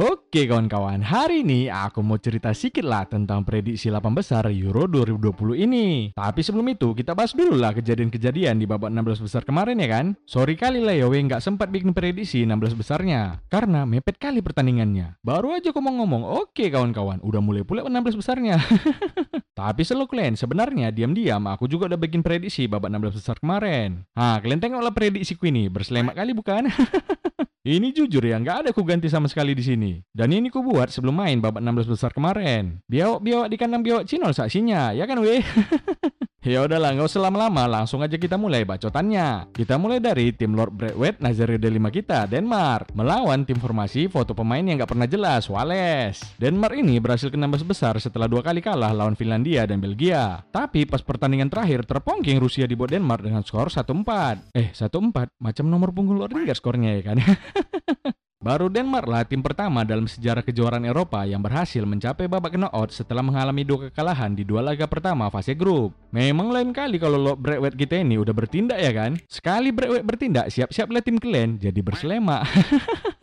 Oke kawan-kawan, hari ini aku mau cerita sedikit lah tentang prediksi 8 besar Euro 2020 ini. Tapi sebelum itu, kita bahas dulu lah kejadian-kejadian di babak 16 besar kemarin ya kan? Sorry kali lah Yowe nggak sempat bikin prediksi 16 besarnya, karena mepet kali pertandingannya. Baru aja aku mau ngomong, oke kawan-kawan, udah mulai pula 16 besarnya. Tapi selalu kalian, sebenarnya diam-diam aku juga udah bikin prediksi babak 16 besar kemarin. Nah, kalian tengoklah prediksiku ini, berselamat kali bukan? Ini jujur ya, nggak ada ku ganti sama sekali di sini. Dan ini ku buat sebelum main babak 16 besar kemarin. Biawak-biawak di kandang biawak Cinol saksinya, ya kan weh? Ya udahlah, nggak usah lama-lama, langsung aja kita mulai bacotannya. Kita mulai dari tim Lord Bradwet Nazaré 5 kita, Denmark, melawan tim formasi foto pemain yang nggak pernah jelas, Wales. Denmark ini berhasil ke 16 besar setelah dua kali kalah lawan Finlandia dan Belgia. Tapi pas pertandingan terakhir terpongking Rusia di bawah Denmark dengan skor 1-4. Eh, 1-4? Macam nomor punggung Lord Ringers skornya ya kan? Baru Denmark lah tim pertama dalam sejarah kejuaraan Eropa yang berhasil mencapai babak knockout setelah mengalami dua kekalahan di dua laga pertama fase grup. Memang lain kali kalau lo Bradwet kita ini udah bertindak ya kan? Sekali Bradwet bertindak, siap-siap lah tim kalian jadi berselema.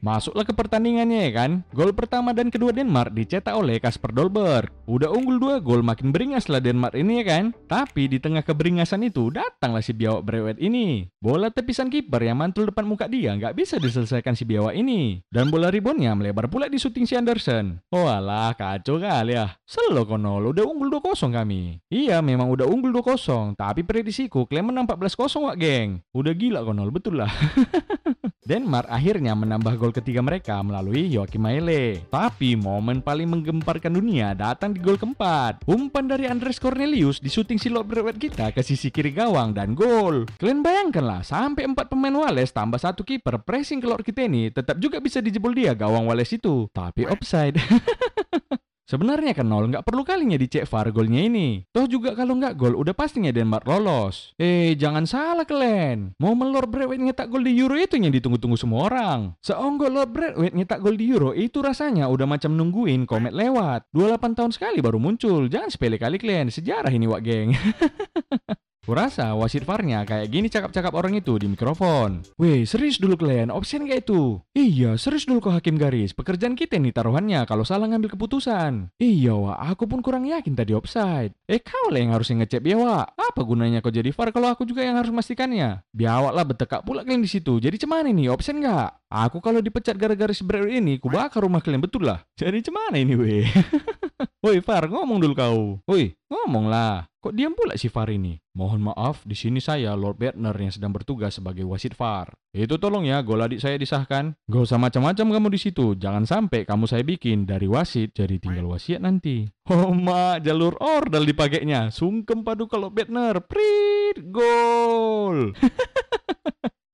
Masuklah ke pertandingannya ya kan. Gol pertama dan kedua Denmark dicetak oleh Kasper Dolberg. Udah unggul dua gol makin beringas lah Denmark ini ya kan. Tapi di tengah keberingasan itu datanglah si biawak brewet ini. Bola tepisan kiper yang mantul depan muka dia nggak bisa diselesaikan si biawak ini. Dan bola ribonnya melebar pula di syuting si Anderson. Walah kacau kali ya. Selo konol udah unggul 2-0 kami. Iya memang udah unggul 2-0. Tapi prediksiku klaim menang 14-0 wak geng. Udah gila konol betul lah. Denmark akhirnya menambah gol ketiga mereka melalui Joachim Maele. Tapi momen paling menggemparkan dunia datang di gol keempat. Umpan dari Andres Cornelius di syuting silok berwet kita ke sisi kiri gawang dan gol. Kalian bayangkanlah sampai empat pemain Wales tambah satu kiper pressing ke kita ini tetap juga bisa dijebol dia gawang Wales itu. Tapi offside. Sebenarnya kan nol nggak perlu kalinya dicek VAR golnya ini. Toh juga kalau nggak gol udah pastinya Denmark lolos. Eh jangan salah kalian. Mau melor Bradway nyetak gol di Euro itu yang ditunggu-tunggu semua orang. Seonggol Lord Bradway nyetak gol di Euro itu rasanya udah macam nungguin komet lewat. 28 tahun sekali baru muncul. Jangan sepele kali kalian. Sejarah ini wak geng. Kurasa wasit farnya kayak gini cakap-cakap orang itu di mikrofon. Weh, serius dulu kalian, option gak itu? Iya, serius dulu kok hakim garis. Pekerjaan kita nih taruhannya kalau salah ngambil keputusan. Iya, wah, aku pun kurang yakin tadi offside. Eh, kau lah yang harusnya ngecek biawa. Apa gunanya kau jadi VAR kalau aku juga yang harus memastikannya? Biawak lah betekak pula kalian di situ. Jadi cuman ini, option gak? Aku kalau dipecat gara-gara si ini, ku bakar rumah kalian betul lah. Jadi cuman ini, weh? Woi, Far, ngomong dulu kau. Woi, ngomong lah. Kok diam pula si Far ini? Mohon maaf, di sini saya Lord Bertner yang sedang bertugas sebagai wasit Far. Itu tolong ya, gol adik saya disahkan. Gak usah macam-macam kamu di situ. Jangan sampai kamu saya bikin dari wasit jadi tinggal wasiat nanti. Oh ma, jalur ordal dipakainya. Sungkem padu kalau Bertner. Prit, gol.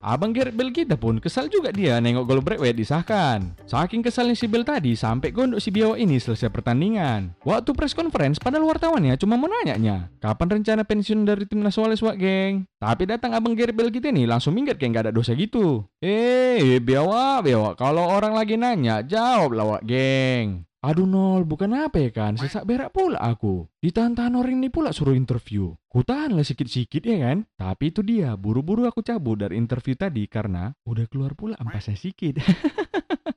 Abang Gareth Bale kita pun kesal juga dia nengok gol Bradway disahkan. Saking kesalnya si Bale tadi sampai gondok si Biawa ini selesai pertandingan. Waktu press conference padahal wartawannya cuma mau nanya kapan rencana pensiun dari timnas Wales wak geng. Tapi datang abang Gareth Bale kita nih langsung minggat kayak nggak ada dosa gitu. Eh, Biawa, Biawa, kalau orang lagi nanya jawab lah wak geng. Aduh nol, bukan apa ya kan, sesak berak pula aku. Ditahan-tahan orang ini pula suruh interview. Kutahanlah sikit-sikit ya kan. Tapi itu dia, buru-buru aku cabut dari interview tadi karena udah keluar pula ampasnya sikit.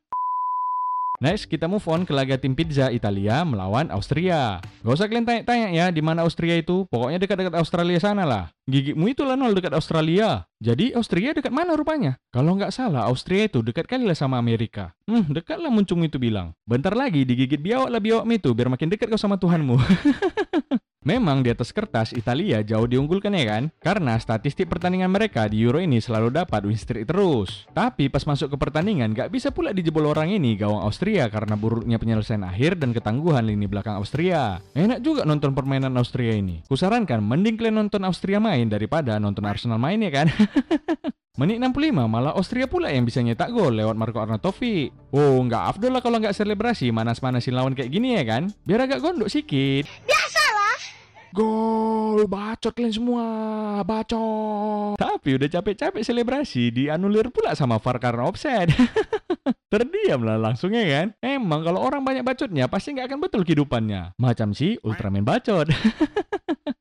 Next, kita move on ke laga tim pizza Italia melawan Austria. Gak usah kalian tanya-tanya ya di mana Austria itu. Pokoknya dekat-dekat Australia sana lah. Gigimu itu lah nol dekat Australia. Jadi Austria dekat mana rupanya? Kalau nggak salah, Austria itu dekat kali lah sama Amerika. Hmm, dekat lah muncung itu bilang. Bentar lagi digigit biawak lah biawakmu itu biar makin dekat kau sama Tuhanmu. Memang di atas kertas Italia jauh diunggulkan ya kan? Karena statistik pertandingan mereka di Euro ini selalu dapat win streak terus. Tapi pas masuk ke pertandingan gak bisa pula dijebol orang ini gawang Austria karena buruknya penyelesaian akhir dan ketangguhan lini belakang Austria. Enak juga nonton permainan Austria ini. Kusarankan mending kalian nonton Austria main daripada nonton Arsenal main ya kan? Menit 65 malah Austria pula yang bisa nyetak gol lewat Marco Arnautovic. Oh, nggak afdol lah kalau nggak selebrasi manas-manasin lawan kayak gini ya kan? Biar agak gondok sikit. Biasalah. Gol, bacot kalian semua, bacot. Tapi udah capek-capek selebrasi, dianulir pula sama VAR karena offset. Terdiam lah langsungnya kan. Emang kalau orang banyak bacotnya pasti nggak akan betul kehidupannya. Macam si Ultraman bacot.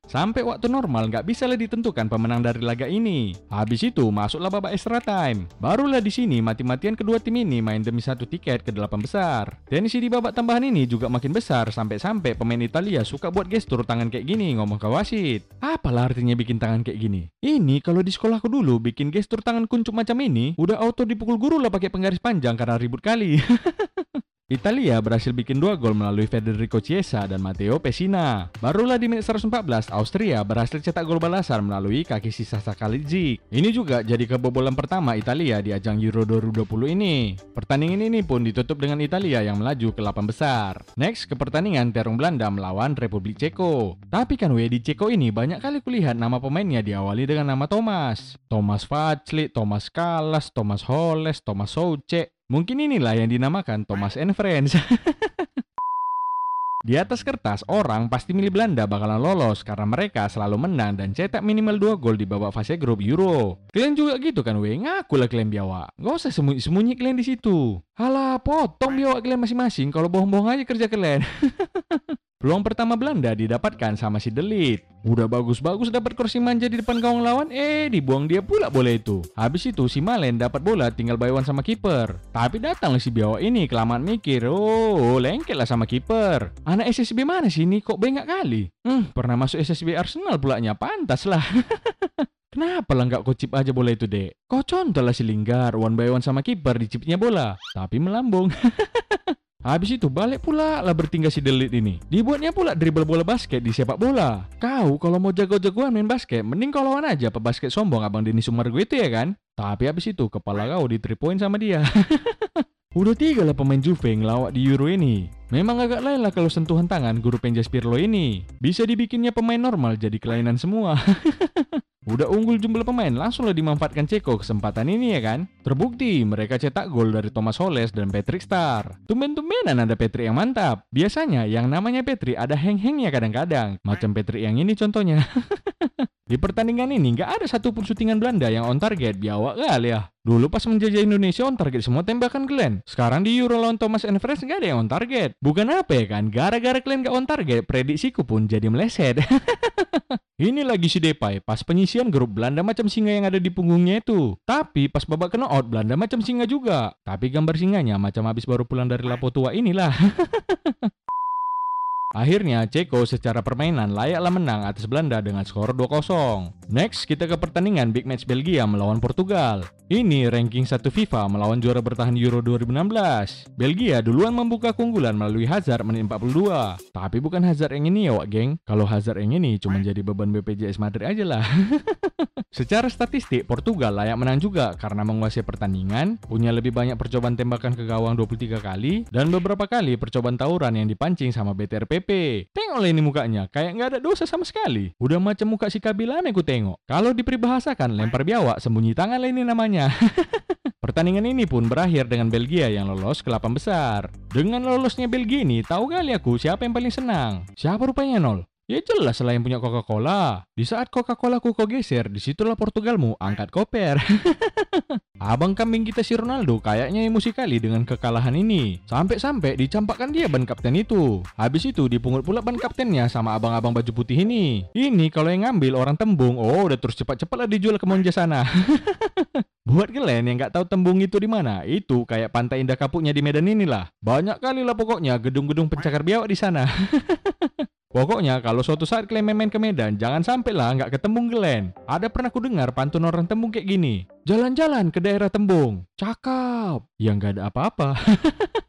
Sampai waktu normal nggak bisa lah ditentukan pemenang dari laga ini. Habis itu masuklah babak extra time. Barulah di sini mati-matian kedua tim ini main demi satu tiket ke delapan besar. Tensi di babak tambahan ini juga makin besar sampai-sampai pemain Italia suka buat gestur tangan kayak gini ngomong ke wasit. Apalah artinya bikin tangan kayak gini? Ini kalau di sekolahku dulu bikin gestur tangan kuncup macam ini udah auto dipukul guru lah pakai penggaris panjang karena ribut kali. Italia berhasil bikin dua gol melalui Federico Chiesa dan Matteo Pessina. Barulah di menit 114, Austria berhasil cetak gol balasan melalui kaki sisa Sakalidzic. Ini juga jadi kebobolan pertama Italia di ajang Euro 2020 ini. Pertandingan ini pun ditutup dengan Italia yang melaju ke 8 besar. Next ke pertandingan Terung Belanda melawan Republik Ceko. Tapi kan di Ceko ini banyak kali kulihat nama pemainnya diawali dengan nama Thomas. Thomas Vaclik, Thomas Kalas, Thomas Holes, Thomas Soucek, Mungkin inilah yang dinamakan Thomas and Friends. Di atas kertas, orang pasti milih Belanda bakalan lolos karena mereka selalu menang dan cetak minimal 2 gol di babak fase grup Euro. Kalian juga gitu kan, weh? Ngaku lah kalian biawak. Gak usah sembunyi-sembunyi kalian di situ. Halah, potong biawak kalian masing-masing kalau bohong-bohong aja kerja kalian. Peluang pertama Belanda didapatkan sama si Delit. Udah bagus-bagus dapat kursi manja di depan gawang lawan, eh dibuang dia pula bola itu. Habis itu si Malen dapat bola tinggal bayuan sama kiper. Tapi datanglah si biawak ini kelamaan mikir, oh lengket lah sama kiper. Anak SSB mana sih ini kok bengak kali? Hmm, pernah masuk SSB Arsenal pulanya, pantas lah. Kenapa lah nggak kocip aja bola itu, dek? Kok contoh lah si Linggar, one by one sama kiper dicipnya bola. Tapi melambung. Habis itu balik pula lah bertingkah si Delit ini. Dibuatnya pula dribble bola basket di sepak bola. Kau kalau mau jago-jagoan main basket, mending kalau aja pebasket sombong abang Denny Sumargo itu ya kan? Tapi habis itu kepala kau di 3 point sama dia. Udah tiga lah pemain Juve ngelawak di Euro ini. Memang agak lain lah kalau sentuhan tangan guru Penjas Pirlo ini. Bisa dibikinnya pemain normal jadi kelainan semua. Udah unggul jumlah pemain, langsunglah dimanfaatkan Ceko kesempatan ini ya kan? Terbukti mereka cetak gol dari Thomas Holes dan Patrick Star. Tumben-tumbenan ada Patrick yang mantap. Biasanya yang namanya Patrick ada heng-hengnya kadang-kadang. Macam Patrick yang ini contohnya. Di pertandingan ini nggak ada satupun syutingan Belanda yang on target, biawak kali ya. Dulu pas menjajah Indonesia on target semua tembakan Glenn. Sekarang di Euro lawan Thomas and Friends nggak ada yang on target. Bukan apa ya kan, gara-gara kalian nggak on target, prediksiku pun jadi meleset. Ini lagi si Depay, pas penyisian grup Belanda macam singa yang ada di punggungnya itu. Tapi pas babak kena out, Belanda macam singa juga. Tapi gambar singanya macam habis baru pulang dari Lapo Tua inilah. Akhirnya, Ceko secara permainan layaklah menang atas Belanda dengan skor 2-0. Next, kita ke pertandingan big match Belgia melawan Portugal. Ini ranking 1 FIFA melawan juara bertahan Euro 2016. Belgia duluan membuka keunggulan melalui Hazard menit 42. Tapi bukan Hazard yang ini ya wak geng. Kalau Hazard yang ini cuma jadi beban BPJS Madrid aja lah. Secara statistik, Portugal layak menang juga karena menguasai pertandingan, punya lebih banyak percobaan tembakan ke gawang 23 kali, dan beberapa kali percobaan tawuran yang dipancing sama BTRPP. Tengoklah ini mukanya, kayak nggak ada dosa sama sekali. Udah macam muka si Kabila ku tengok. Kalau diperbahasakan, lempar biawak, sembunyi tangan lah ini namanya. Pertandingan ini pun berakhir dengan Belgia yang lolos ke 8 besar. Dengan lolosnya Belgia ini, tahu kali aku siapa yang paling senang? Siapa rupanya nol? Ya jelas selain punya Coca-Cola. Di saat Coca-Cola ku kau geser, di situlah Portugalmu angkat koper. Abang kambing kita si Ronaldo kayaknya emosi kali dengan kekalahan ini. Sampai-sampai dicampakkan dia ban kapten itu. Habis itu dipungut pula ban kaptennya sama abang-abang baju putih ini. Ini kalau yang ngambil orang tembung, oh udah terus cepat-cepat lah dijual ke Monja sana. Buat kalian yang nggak tahu tembung itu di mana, itu kayak pantai indah kapuknya di Medan inilah. Banyak kali lah pokoknya gedung-gedung pencakar biawak di sana. Pokoknya kalau suatu saat kalian main-main ke Medan, jangan sampai lah nggak ke Tembung. Ada pernah ku dengar pantun orang Tembung kayak gini. Jalan-jalan ke daerah Tembung. Cakep. yang nggak ada apa-apa.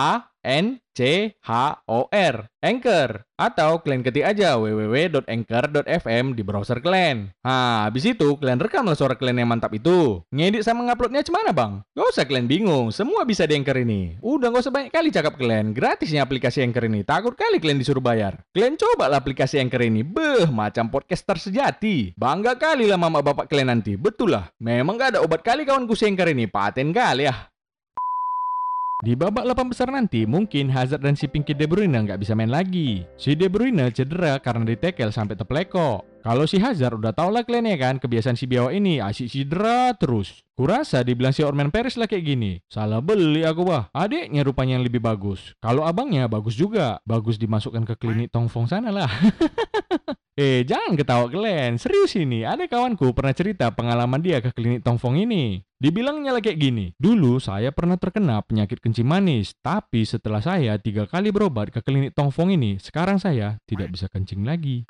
A N C H O R Anchor atau kalian ketik aja www.anchor.fm di browser kalian. Nah, habis itu kalian rekamlah suara kalian yang mantap itu. Ngedit sama nguploadnya cemana bang? Gak usah kalian bingung, semua bisa di Anchor ini. Udah gak usah banyak kali cakap kalian, gratisnya aplikasi Anchor ini. Takut kali kalian disuruh bayar. Kalian coba lah aplikasi Anchor ini, beh, macam podcaster sejati. Bangga kali lah mama bapak kalian nanti, betul lah. Memang gak ada obat kali kawanku si Anchor ini, paten kali ya. Di babak 8 besar nanti, mungkin Hazard dan si Pinky De Bruyne nggak bisa main lagi. Si De Bruyne cedera karena ditekel sampai tepleko. Kalau si Hazard udah tau lah kalian ya kan, kebiasaan si biawa ini asik cedera terus. Kurasa dibilang si Orman Paris lah kayak gini. Salah beli aku bah. Adiknya rupanya yang lebih bagus. Kalau abangnya bagus juga. Bagus dimasukkan ke klinik Tongfong sana lah. eh, jangan ketawa kalian. Serius ini, ada kawanku pernah cerita pengalaman dia ke klinik Tongfong ini. Dibilangnya lah kayak gini, dulu saya pernah terkena penyakit kencing manis, tapi setelah saya tiga kali berobat ke klinik Tongfong ini, sekarang saya tidak bisa kencing lagi.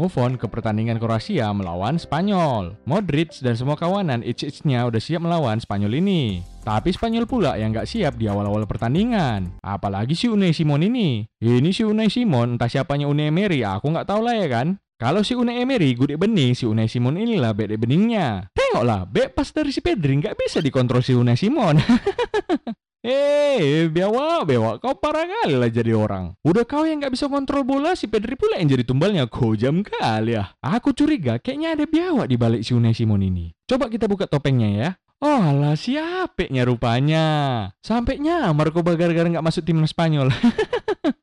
Move on ke pertandingan Kroasia melawan Spanyol. Modric dan semua kawanan itch-itchnya udah siap melawan Spanyol ini. Tapi Spanyol pula yang nggak siap di awal-awal pertandingan. Apalagi si Unai Simon ini. Ini si Unai Simon, entah siapanya Unai Emery, aku nggak tahu lah ya kan. Kalau si Unai Emery gede bening, si Unai Simon inilah bede beningnya. Tengoklah, bek pas dari si Pedri nggak bisa dikontrol si Unai Simon. Eh, bewa, bewa, kau parah kali lah jadi orang. Udah kau yang nggak bisa kontrol bola, si Pedri pula yang jadi tumbalnya. Kau jam kali ya. Aku curiga kayaknya ada biawak di balik si Unai Simon ini. Coba kita buka topengnya ya. Oh alah siapeknya rupanya. Sampai nyamar kau gara-gara nggak masuk timnas Spanyol.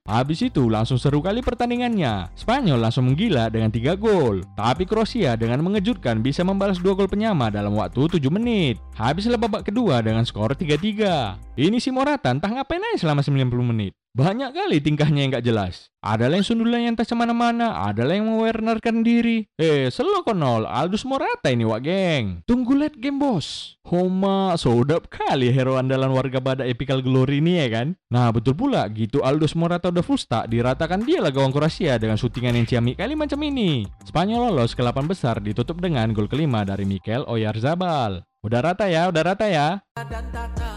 Habis itu langsung seru kali pertandingannya. Spanyol langsung menggila dengan 3 gol. Tapi Kroasia dengan mengejutkan bisa membalas 2 gol penyama dalam waktu 7 menit. Habislah babak kedua dengan skor 3-3. Ini si Morata entah ngapain aja selama 90 menit. Banyak kali tingkahnya yang gak jelas. Ada yang sundulan yang entah ke mana-mana, ada yang mewernerkan diri. Eh, selo konol, Aldus Morata ini wak geng. Tunggu late game bos. Homa, sodap kali hero andalan warga badak epical glory ini ya kan. Nah betul pula, gitu Aldus Morata udah full stack, diratakan dia lah gawang Kroasia dengan syutingan yang ciamik kali macam ini. Spanyol lolos ke 8 besar ditutup dengan gol kelima dari Mikel Oyarzabal. Udah rata ya, udah rata ya. Dan tata, jelek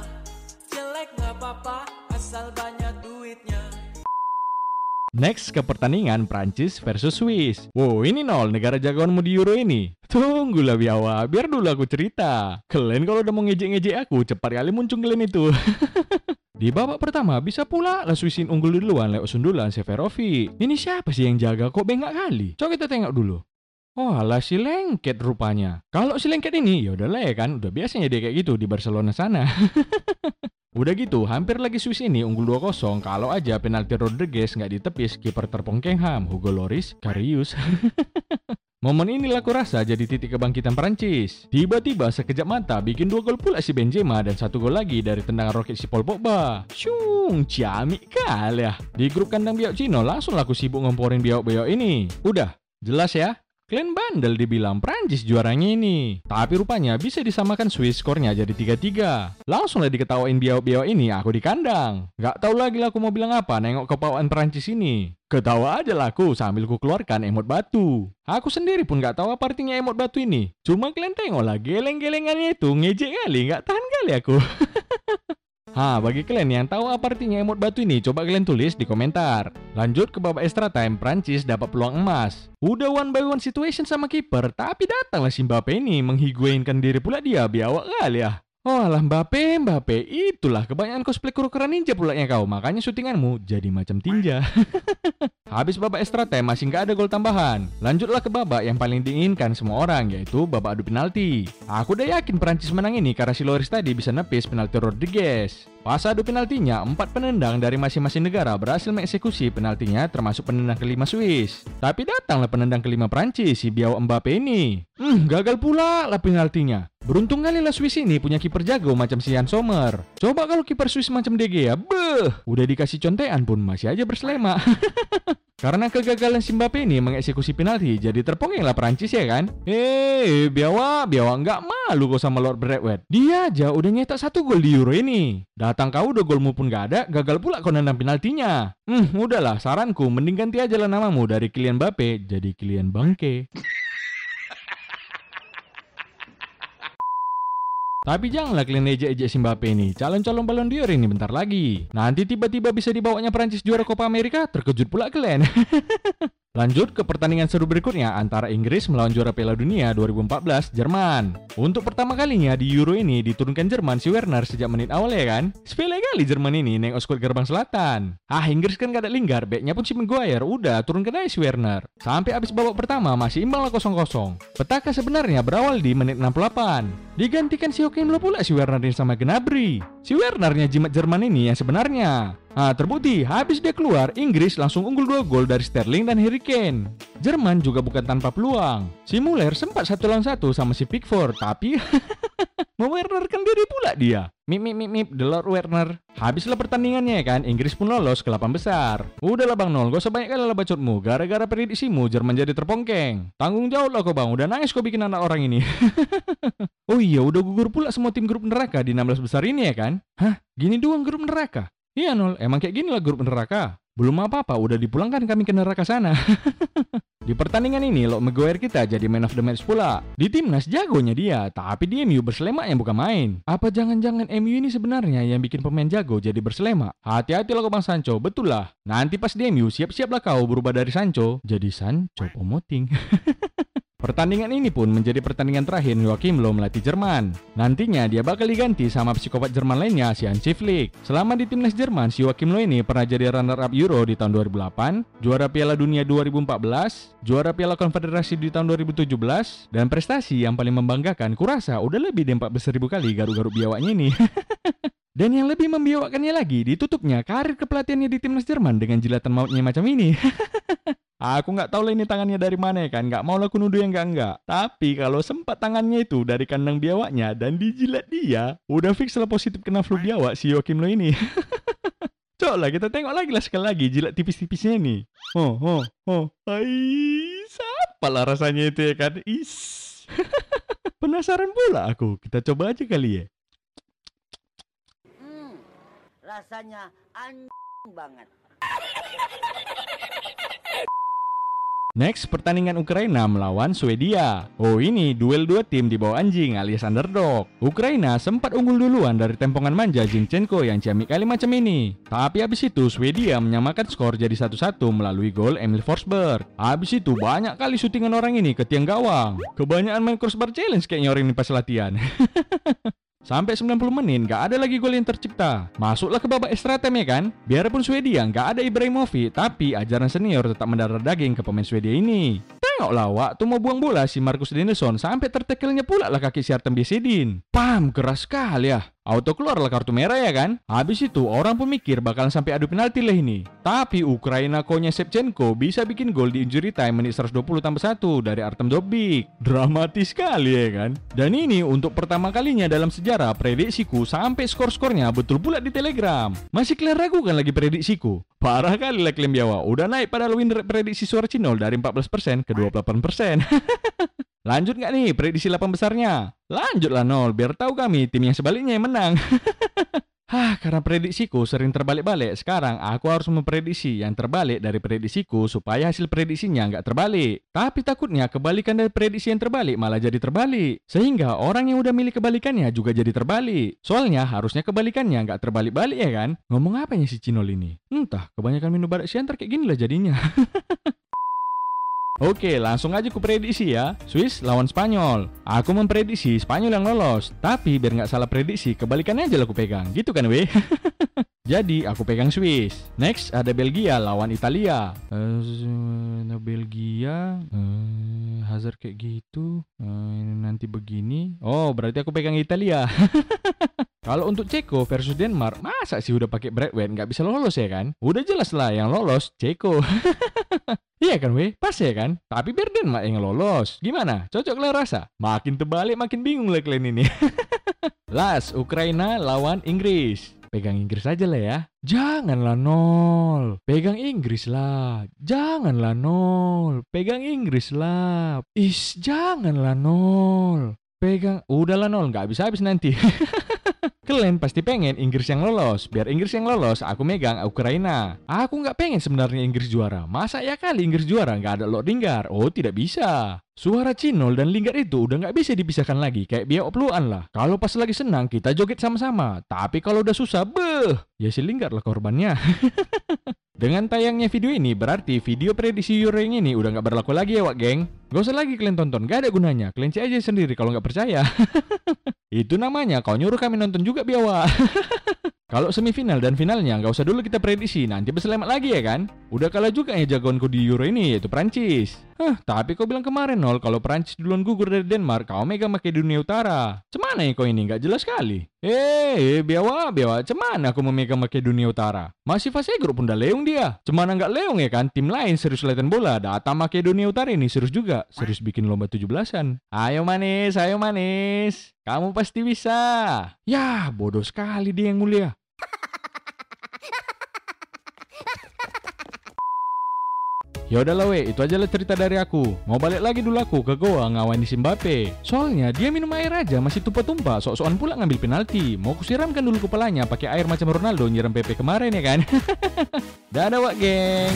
Next ke pertandingan Prancis versus Swiss. Wow, ini nol negara jagoanmu di Euro ini. Tunggulah biawa, biar dulu aku cerita. Kalian kalau udah mau ngejek-ngejek aku, cepat kali muncul kalian itu. Di babak pertama bisa pula lah Swissin unggul duluan lewat sundulan Severovic. Ini siapa sih yang jaga kok bengak kali? Coba kita tengok dulu. Oh alah si lengket rupanya. Kalau si lengket ini ya udah lah ya kan, udah biasanya dia kayak gitu di Barcelona sana. udah gitu, hampir lagi Swiss ini unggul 2-0 kalau aja penalti Rodriguez nggak ditepis kiper terpongkengham Hugo Loris Karius. Momen inilah kurasa jadi titik kebangkitan Prancis. Tiba-tiba sekejap mata bikin dua gol pula si Benzema dan satu gol lagi dari tendangan roket si Paul Pogba. Syung, ciamik kali ya. Di grup kandang biak Cino langsung laku sibuk ngomporin biak-biak ini. Udah, jelas ya? Kalian bandel dibilang Prancis juaranya ini. Tapi rupanya bisa disamakan Swiss skornya jadi 3-3. Langsunglah diketawain biau-biau ini aku di kandang. Gak tau lagi lah aku mau bilang apa nengok kepawaan Prancis ini. Ketawa aja lah aku sambil ku keluarkan emot batu. Aku sendiri pun gak tahu apa artinya emot batu ini. Cuma kalian tengok lah geleng-gelengannya itu ngejek kali, gak tahan kali aku. Ha, bagi kalian yang tahu apa artinya emot batu ini, coba kalian tulis di komentar. Lanjut ke babak extra time, Prancis dapat peluang emas. Udah one by one situation sama kiper, tapi datanglah si Mbappe ini menghiguainkan diri pula dia, biawak kali ya. Oh alah Mbappe, Mbappe, itulah kebanyakan cosplay kura-kura ninja pula ya kau, makanya syutinganmu jadi macam tinja. Habis babak extra time masih nggak ada gol tambahan. Lanjutlah ke babak yang paling diinginkan semua orang, yaitu babak adu penalti. Aku udah yakin Perancis menang ini karena si Loris tadi bisa nepis penalti Rodriguez. Pas adu penaltinya, empat penendang dari masing-masing negara berhasil mengeksekusi penaltinya termasuk penendang kelima Swiss. Tapi datanglah penendang kelima Prancis, si Biao Mbappe ini. Hmm, gagal pula lah penaltinya. Beruntung kali lah Swiss ini punya kiper jago macam si Jan Sommer. Coba kalau kiper Swiss macam DG ya, beh, udah dikasih contean pun masih aja berselema. Karena kegagalan Mbappe ini mengeksekusi penalti, jadi terpongenglah Prancis ya kan? Eh, biawa, biawa nggak malu kok sama Lord Bradwet. Dia aja udah nyetak satu gol di Euro ini. Datang kau udah golmu pun nggak ada, gagal pula kau nendang penaltinya. Hmm, udahlah, saranku mending ganti aja lah namamu dari Kylian Mbappe jadi Kylian Bangke. Tapi janganlah kalian ejek-ejek si Mbappe ini. Calon-calon balon dior ini bentar lagi. Nanti tiba-tiba bisa dibawanya Prancis juara Copa Amerika, terkejut pula kalian. Lanjut ke pertandingan seru berikutnya antara Inggris melawan juara Piala Dunia 2014 Jerman. Untuk pertama kalinya di Euro ini diturunkan Jerman si Werner sejak menit awal ya kan? Sepele kali Jerman ini nengok skuad gerbang selatan. Ah Inggris kan gak ada Lingard, backnya pun si Maguire, udah turunkan aja si Werner. Sampai habis babak pertama masih imbang lah kosong-kosong. Petaka sebenarnya berawal di menit 68. Digantikan si Joachim Low pula si Werner sama Gnabry. Si Wernernya jimat Jerman ini yang sebenarnya. Nah, terbukti habis dia keluar, Inggris langsung unggul 2 gol dari Sterling dan Harry Kane. Jerman juga bukan tanpa peluang. Si Muller sempat satu lawan satu sama si Pickford, tapi mewernerkan diri pula dia. Mip mip mip mip, The Lord Werner. Habislah pertandingannya kan, Inggris pun lolos ke 8 besar. Udahlah Bang Nol, gak usah banyak kali lah bacotmu. Gara-gara prediksimu, Jerman jadi terpongkeng. Tanggung jawab lah kau Bang, udah nangis kau bikin anak orang ini. oh iya, udah gugur pula semua tim grup neraka di 16 besar ini ya kan? Hah? Gini doang grup neraka? Iya nol, emang kayak gini lah grup neraka. Belum apa-apa, udah dipulangkan kami ke neraka sana. di pertandingan ini, Lo Maguire kita jadi man of the match pula. Di timnas jagonya dia, tapi di MU berselema yang bukan main. Apa jangan-jangan MU ini sebenarnya yang bikin pemain jago jadi berselema? Hati-hati lo Bang Sancho, betul lah. Nanti pas di MU, siap-siaplah kau berubah dari Sancho jadi Sancho Pomoting. Pertandingan ini pun menjadi pertandingan terakhir Joachim Low melatih Jerman. Nantinya dia bakal diganti sama psikopat Jerman lainnya, si Hansi Flick. Selama di timnas Jerman, si Joachim Low ini pernah jadi runner-up Euro di tahun 2008, juara Piala Dunia 2014, juara Piala Konfederasi di tahun 2017, dan prestasi yang paling membanggakan kurasa udah lebih dari 14.000 kali garuk-garuk biawaknya ini. Dan yang lebih membiawakannya lagi, ditutupnya karir kepelatihannya di timnas Jerman dengan jilatan mautnya macam ini. Aku nggak tahu lah ini tangannya dari mana ya kan, nggak mau lah aku nuduh yang nggak nggak. Tapi kalau sempat tangannya itu dari kandang biawaknya dan dijilat dia, udah fix lah positif kena flu biawak si Joakim lo ini. Coba lah kita tengok lagi lah sekali lagi jilat tipis-tipisnya ini. Oh, oh, oh. Hai, siapa lah rasanya itu ya kan? Is. Penasaran pula aku. Kita coba aja kali ya. Hmm, rasanya anjing banget. Next, pertandingan Ukraina melawan Swedia. Oh ini, duel dua tim di bawah anjing alias underdog. Ukraina sempat unggul duluan dari tempongan manja Zinchenko yang ciamik kali macam ini. Tapi habis itu Swedia menyamakan skor jadi satu-satu melalui gol Emil Forsberg. Habis itu banyak kali syutingan orang ini ke tiang gawang. Kebanyakan main crossbar challenge kayaknya orang ini pas latihan. Sampai 90 menit gak ada lagi gol yang tercipta. Masuklah ke babak extra time ya kan? Biarpun Swedia gak ada Ibrahimovic, tapi ajaran senior tetap mendarah daging ke pemain Swedia ini. Tengoklah waktu mau buang bola si Marcus Denison sampai tertekelnya pula lah kaki si Artem Biesedin. Pam, keras sekali ya. Auto keluarlah kartu merah ya kan? Habis itu orang pun mikir bakalan sampai adu penalti lah ini. Tapi Ukraina konya Shevchenko bisa bikin gol di injury time menit 120 tambah 1 dari Artem Dobik. Dramatis sekali ya kan? Dan ini untuk pertama kalinya dalam sejarah prediksiku sampai skor-skornya betul pula di Telegram. Masih kalian ragukan lagi prediksiku? Parah kali lah klaim Jawa. Udah naik pada win rate prediksi suara Cinol dari 14% ke 28%. Lanjut nggak nih prediksi 8 besarnya? Lanjutlah nol, biar tahu kami tim yang sebaliknya yang menang. Hah, karena prediksiku sering terbalik-balik, sekarang aku harus memprediksi yang terbalik dari prediksiku supaya hasil prediksinya nggak terbalik. Tapi takutnya kebalikan dari prediksi yang terbalik malah jadi terbalik. Sehingga orang yang udah milih kebalikannya juga jadi terbalik. Soalnya harusnya kebalikannya nggak terbalik-balik ya kan? Ngomong apa ya si Cinol ini? Entah, kebanyakan minum badak siantar kayak gini lah jadinya. Oke, langsung aja ku prediksi ya. Swiss lawan Spanyol. Aku memprediksi Spanyol yang lolos. Tapi biar nggak salah prediksi, kebalikannya aja lah aku pegang. Gitu kan, weh? Jadi aku pegang Swiss. Next ada Belgia lawan Italia. Uh, Belgia, uh, Hazard kayak gitu. Uh, nanti begini. Oh, berarti aku pegang Italia. Kalau untuk Ceko versus Denmark, masa sih udah pakai Bradway nggak bisa lolos ya kan? Udah jelas lah yang lolos Ceko. iya kan weh? Pas ya kan? Tapi biar Denmark yang lolos. Gimana? Cocok lah rasa? Makin terbalik makin bingung lah kalian ini. Last, Ukraina lawan Inggris. Pegang Inggris aja lah ya. Janganlah nol. Pegang Inggris lah. Janganlah nol. Pegang Inggris lah. Is, janganlah nol. Pegang, udahlah nol, nggak bisa habis nanti. Kalian pasti pengen Inggris yang lolos. Biar Inggris yang lolos, aku megang Ukraina. Aku nggak pengen sebenarnya Inggris juara. Masa ya kali Inggris juara nggak ada Lord Lingard? Oh, tidak bisa. Suara Cinol dan Lingard itu udah nggak bisa dipisahkan lagi, kayak biar opluan lah. Kalau pas lagi senang, kita joget sama-sama. Tapi kalau udah susah, beh, ya si Lingard lah korbannya. Dengan tayangnya video ini, berarti video prediksi Euro ini udah nggak berlaku lagi ya, Wak geng. Gak usah lagi kalian tonton, gak ada gunanya. Kalian cek aja sendiri kalau nggak percaya. Itu namanya kau nyuruh kami nonton juga biawa. Kalau semifinal dan finalnya nggak usah dulu kita prediksi, nanti berselamat lagi ya kan? Udah kalah juga ya jagoanku di Euro ini yaitu Prancis. Hah, tapi kau bilang kemarin nol kalau Prancis duluan gugur dari Denmark, kau mega pakai dunia utara. Cemana ya kau ini nggak jelas sekali. Eh, biawa, biawa, cemana aku memegang pakai dunia utara? Masih fase grup pun udah leung dia. Cemana nggak leung ya kan? Tim lain serius latihan bola, datang pakai dunia utara ini serius juga. Serius bikin lomba 17-an. Ayo manis, ayo manis. Kamu pasti bisa. Ya, bodoh sekali dia yang mulia. Ya udahlah we, itu aja lah cerita dari aku. Mau balik lagi dulu aku ke Goa ngawani Simbape. Soalnya dia minum air aja masih tumpah-tumpah, sok-sokan pula ngambil penalti. Mau kusiramkan dulu kepalanya pakai air macam Ronaldo nyiram Pepe kemarin ya kan. Dadah wak geng.